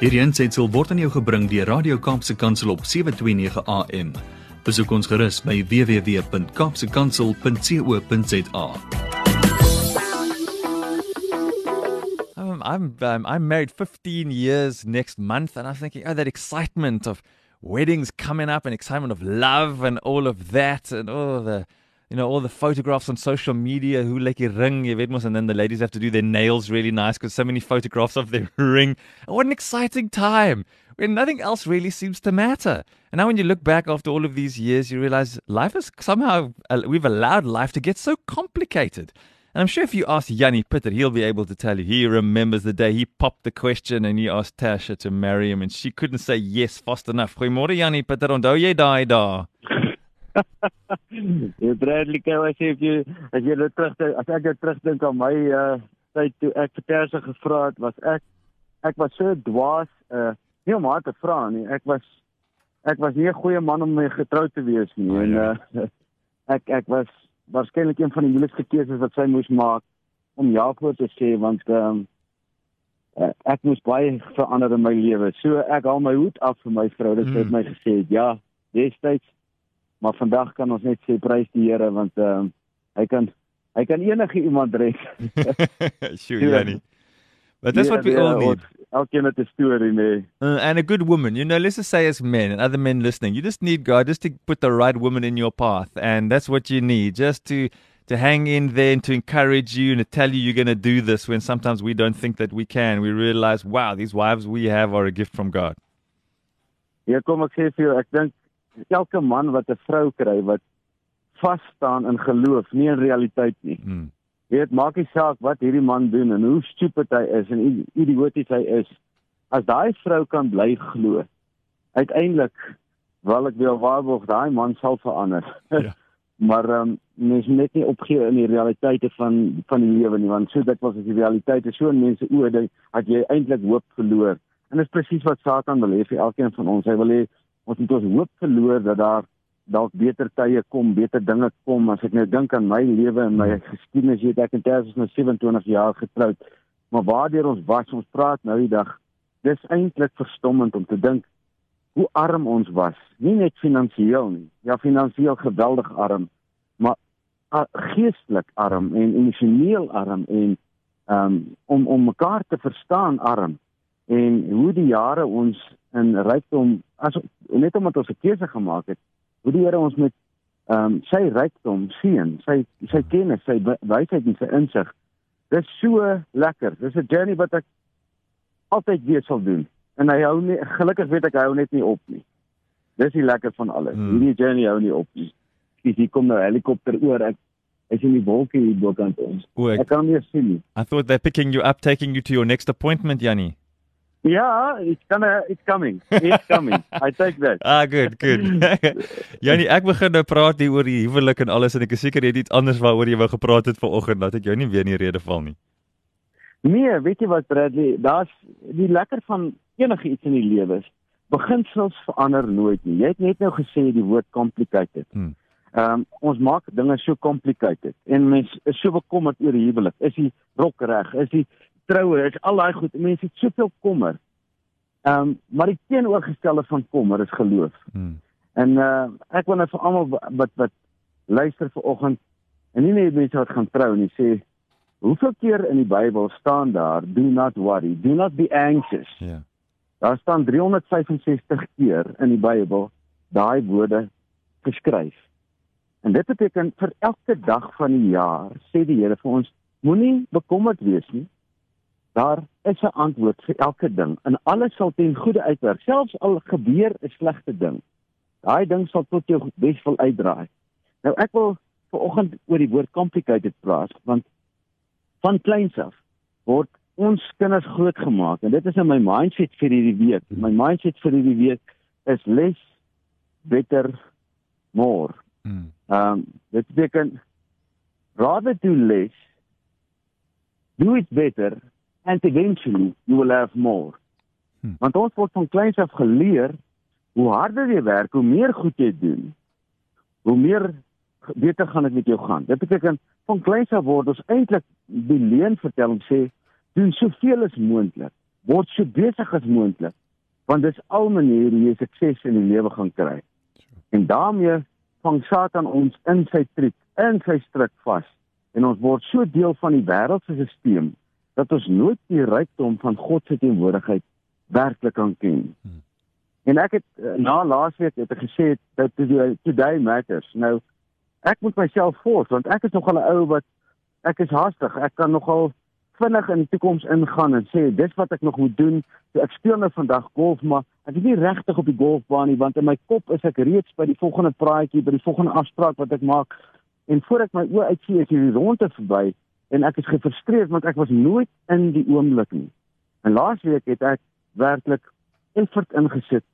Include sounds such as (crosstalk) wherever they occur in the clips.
Hierdie aanseit word aan jou gebring deur Radio Kaapse Kansel op 7:29 AM. Besoek ons gerus by www.kapsekansel.co.za. I'm, I'm um, I'm married 15 years next month, and I'm thinking, oh, that excitement of weddings coming up, and excitement of love, and all of that, and all the you know, all the photographs on social media, who like ring, you weet and then the ladies have to do their nails really nice because so many photographs of their (laughs) ring. What an exciting time when nothing else really seems to matter. And now when you look back after all of these years, you realize life is somehow, we've allowed life to get so complicated. And I'm sure if you ask Yanni Pitter, he'll be able to tell you. He remembers the day he popped the question and he asked Tasha to marry him, and she couldn't say yes fast enough. Goeiemôre Yanni Pitter, onthou jy daai dae? (laughs) jy Bradley kan as jy as jy nou terug as ek nou terugdink aan my uh tyd toe ek vir Terse gevra het was ek ek was so dwaas uh nie om haar te vra nie ek was ek was nie 'n goeie man om mee getroud te wees nie en uh (laughs) ek ek was waarskynlik een van die moeilikste keuses wat sy moes maak om ja voor te sê want ehm um, ek moes baie verander in my lewe so ek haal my hoed af vir my vrou dit het mm. my gesê ja destyds maar vandag kan ons net sê prys die Here want ehm uh, hy kan hy kan enige iemand red. (laughs) sure, Jenny. But that's what we all need. Elkeen het 'n storie mee. Uh, and a good woman. You know, let's just say as men and other men listening, you just need God just to put the right woman in your path and that's what you need just to to hang in there and to encourage you and to tell you you're going to do this when sometimes we don't think that we can. We realize, wow, these wives we have are a gift from God. Ja, kom ek sê vir jou, ek dink elke man wat 'n vrou kry wat vas staan in geloof, nie in realiteit nie. Hmm. Weet, maak nie saak wat hierdie man doen en hoe stupid hy is en idioties hy is. As daai vrou kan bly glo, uiteindelik wil ek weer waarborg daai man sal verander. Ja. (laughs) maar ehm um, mens net nie opgee in die realiteite van van die lewe nie, want so dit was as die realiteit is so in mense oë dat jy eintlik hoop verloor. En dit is presies wat Satan wil hê vir elkeen van ons. Hy wil hê ons moet ons hoop verloor dat daar dalk beter tye kom, beter dinge kom. As ek nou dink aan my lewe en my hmm. geskiedenis, het ek intussen nou 27 jaar getroud. Maar waardeur ons was, ons praat nou die dag. Dis eintlik verstommend om te dink hoe arm ons was. Nie net finansiëel nie. Ja, finansiëel geweldig arm, maar uh, geestelik arm en emosioneel arm en um, om om mekaar te verstaan arm en hoe die jare ons in rykdom as net omdat ons 'n keuse gemaak het, hoe die Here ons met ehm um, sy rykdom seën, sy sy kennis, sy wysheid en sy insig. Dit is so lekker. Dis 'n journey wat ek altyd weer sal doen. En hy hou nie gelukkig weet ek hy hou net nie op nie. Dis die lekker van alles. Hmm. Hierdie journey hou nie op nie. Dis hier kom nou 'n helikopter oor. Ek is in die wolke hier bokant ons. O, ek, ek kan nie sien nie. I thought they're picking you up taking you to your next appointment, Jannie. Ja, it's gonna it's coming. It's coming. I take that. (laughs) Ah, good, good. (laughs) Janie, ek begin nou praat hier oor die huwelik en alles en ek is seker jy het iets anders waaroor jy wou gepraat het vanoggend dat ek jou nie weer in die rede val nie. Nee, weet jy wat Bradley, daar's die lekker van enige iets in die lewe is beginsels verander nooit nie. Jy het net nou gesê die woord complicated. Hmm. Ehm um, ons maak dinge so complicated en mense is so bekommerd oor die huwelik. Is die rok reg? Is die troue, is al daai goed. Mense het soveel kommer. Ehm um, maar die teenoorgestelde van kommer is geloof. Hmm. En uh ek wil net vir almal wat wat luister vanoggend en nie net mense wat gaan trou nie sê hoeveel keer in die Bybel staan daar do not worry, do not be anxious. Ja. Yeah. Daar staan 365 keer in die Bybel daai woorde geskryf. En dit beteken vir elke dag van die jaar sê die Here vir ons moenie bekommerd wees nie. Daar is 'n antwoord vir elke ding en alles sal ten goeie uitwerk. Selfs al gebeur 'n slegte ding, daai ding sal tot jou beswil uitdraai. Nou ek wil vanoggend oor die woord complicated praat want van kleins af word ons kinders grootgemaak en dit is in my mindset vir hierdie week. My mindset vir hierdie week is less better more. Hmm. Ehm um, dit beteken rather do less do it better and eventually you will have more. Hmm. Want ons word van kleins af geleer hoe harder jy werk, hoe meer goed jy doen, hoe meer beter gaan dit met jou gaan. Dit beteken van kleins af word ons eintlik die leuen vertel en sê doen soveel as moontlik. word so besig as moontlik want dis al maniere hoe jy sukses in die lewe gaan kry. En daarmee vang Satan ons in sy triek, in sy stryk vas en ons word so deel van die wêreldse stelsel dat ons nooit die rykdom van God se teenwoordigheid werklik kan ken. Hmm. En ek het eh, na laasweek het ek gesê dat today matters. Nou ek moet myself fors want ek is nogal 'n ou wat ek is haastig. Ek kan nogal vinnig in die toekoms ingaan en sê dis wat ek nog moet doen. So ek speel nou vandag golf, maar ek is nie regtig op die golfbaan nie want in my kop is ek reeds by die volgende praatjie, by die volgende afspraak wat ek maak. En voor ek my oë uitsien, is hierdie ronde verby en ek is gefrustreerd want ek was nooit in die oomblik nie. En laasweek het ek werklik effort ingesit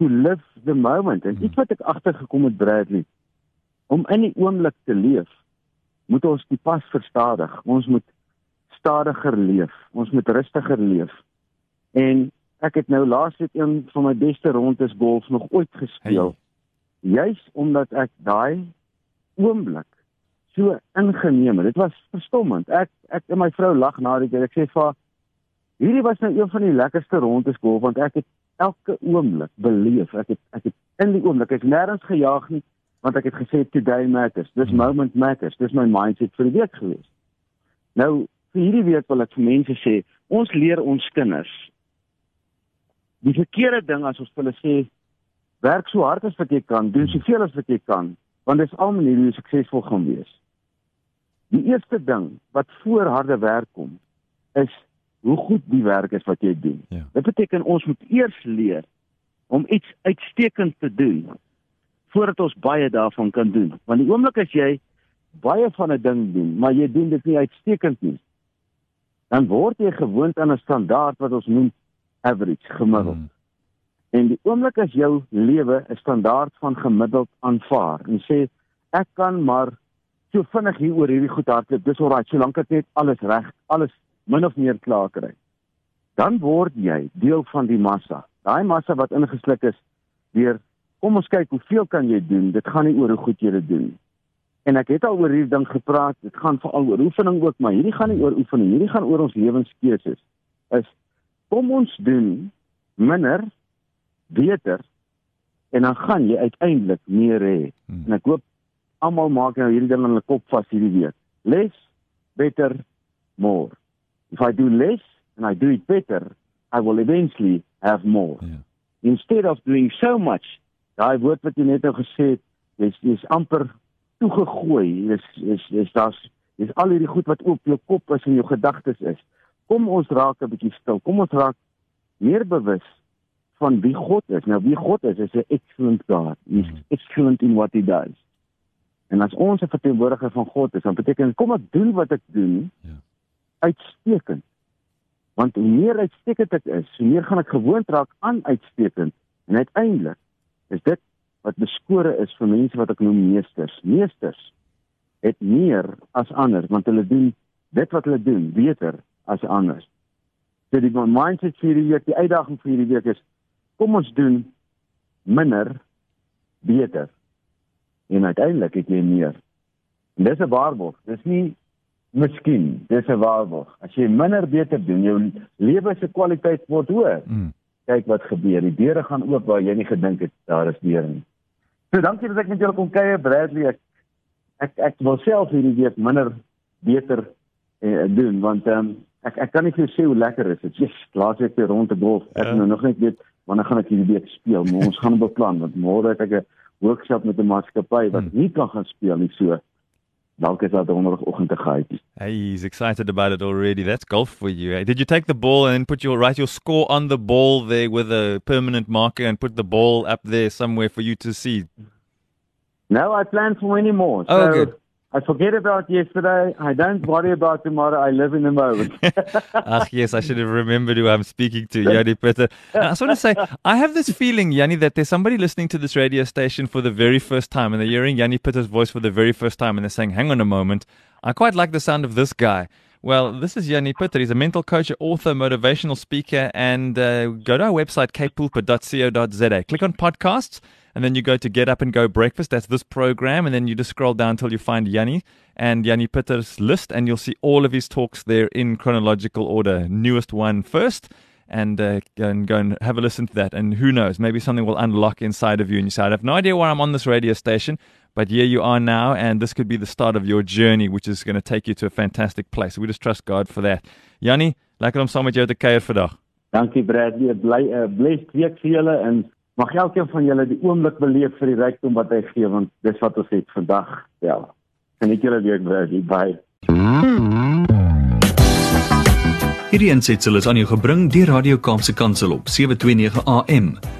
to live the moment. En iets wat ek agtergekom het Bradley, om in die oomblik te leef, moet ons die pas verstadig. Ons moet stadiger leef. Ons moet rustiger leef. En ek het nou laasweek een van my beste rondes golf nog ooit gespeel. Hey. Juis omdat ek daai oomblik so ingeneem het. Dit was verstommend. Ek ek en my vrou lag na dit. Ek sê vir hierdie was nou een van die lekkerste rondes golf want ek het elke oomblik beleef. Ek het ek het in die oomblik ek nêrens gejaag nie want ek het gesê today matters. This hmm. moment matters. Dis my mindset vir die week gewees. Nou vir hierdie week wil ek vir mense sê, ons leer ons kinders die verkeerde ding as ons hulle sê werk so hard as wat jy kan, doen soveel as wat jy kan, want dis al maniere hoe suksesvol gaan wees. Die eerste ding wat voor harde werk kom is hoe goed die werk is wat jy doen. Ja. Dit beteken ons moet eers leer om iets uitstekend te doen voordat ons baie daarvan kan doen. Want die oomblik as jy baie van 'n ding doen, maar jy doen dit nie uitstekend nie, dan word jy gewoond aan 'n standaard wat ons noem average, gemiddeld. Hmm. En die oomblik as jou lewe 'n standaard van gemiddeld aanvaar en sê ek kan maar so vinnig hier oor hierdie goed hardloop, dis alraai, solank ek net alles reg, alles min of meer klaar kry. Dan word jy deel van die massa. Daai massa wat ingesluk is deur kom ons kyk hoeveel kan jy doen? Dit gaan nie oor hoe goed jy dit doen. En ek het al oor hierdie ding gepraat. Dit gaan veral oor oefening ook, maar hierdie gaan nie oor oefening. Hierdie gaan oor ons lewenskeuses. Is kom ons doen minder beter en dan gaan jy uiteindelik meer hê. Hmm. En ek hoop almal maak nou hierdie ding in hulle kop vas hierdie week. Less better more if I do less and I do it better, I will eventually have more. Yeah. Instead of doing so much, daai woord wat jy net nou gesê het, dis dis amper toegegooi. Dis is dis daar's dis al hierdie goed wat oop jou kop is en jou gedagtes is. Kom ons raak 'n bietjie stil. Kom ons raak meer bewus van wie God is. Nou wie God is, is 'n excellent God. He's mm excellent in what he does. En as ons 'n verteenwoordiger van God is, dan beteken dit kom ek doen wat ek doen. Ja uitstekend. Want hoe meer uitstekend ek is, hoe meer gaan ek gewoond raak aan uitstekend. En uiteindelik is dit wat beskore is vir mense wat ek noem meesters. Meesters het meer as ander want hulle doen dit wat hulle doen beter as ander. So die mindset vir hierdie week, die uitdaging vir hierdie week is kom ons doen minder beter. En uiteindelik het jy meer. En dis 'n waarborg. Dis nie Miskien, dis 'n waarborg. As jy minder beter doen, jou lewe se kwaliteit word hoër. Mm. Kyk wat gebeur. Die deure gaan oop waar jy nie gedink het daar is deure nie. So dankie dat ek met julle kon kuier, Bradley. Ek ek, ek wil self hierdie week minder beter eh, doen want um, ek ek kan nie vir jou sê hoe lekker is dit. Yes, laat ek weer rond te golf. Ek ja. nou nog net weet wanneer gaan ek hierdie week speel, maar ons gaan beplan want môre het ek 'n workshop met 'n maatskappy wat mm. nie kan gaan speel nie so. Dalk is dat donderdagoggend te gaai. Hey, he's excited about it already. That's golf for you. Did you take the ball and put your write your score on the ball there with a permanent marker and put the ball up there somewhere for you to see? No, I plan for any more. Oh, so good. I forget about yesterday. I don't worry about tomorrow. I live in the moment. (laughs) Ach, yes, I should have remembered who I'm speaking to, (laughs) Yanni Peter. I just want to say, I have this feeling, Yanni, that there's somebody listening to this radio station for the very first time and they're hearing Yanni Peter's voice for the very first time and they're saying, hang on a moment, I quite like the sound of this guy. Well, this is Yanni Peter. He's a mental coach, author, motivational speaker, and uh, go to our website, kpulpit.co.za. Click on podcasts and then you go to Get Up and Go Breakfast. That's this program, and then you just scroll down until you find Yanni and Yanni Pitter's list, and you'll see all of his talks there in chronological order. Newest one first, and uh, and go and have a listen to that. And who knows, maybe something will unlock inside of you, and you say, "I have no idea why I'm on this radio station." But here you are now, and this could be the start of your journey, which is going to take you to a fantastic place. We just trust God for that. Jannie, lekker om saam met jou te kuier vandag. Dankie Bradley, bly 'n uh, blessed week vir julle en mag elkeen van julle die oomblik beleef vir die rykdom wat hy gee want dis wat ons het vandag. Ja. Geniet julle week Bradley. Bye. Hierdie ensitsel is aan jou gebring deur Radio Kaapse Kansel op 729 AM.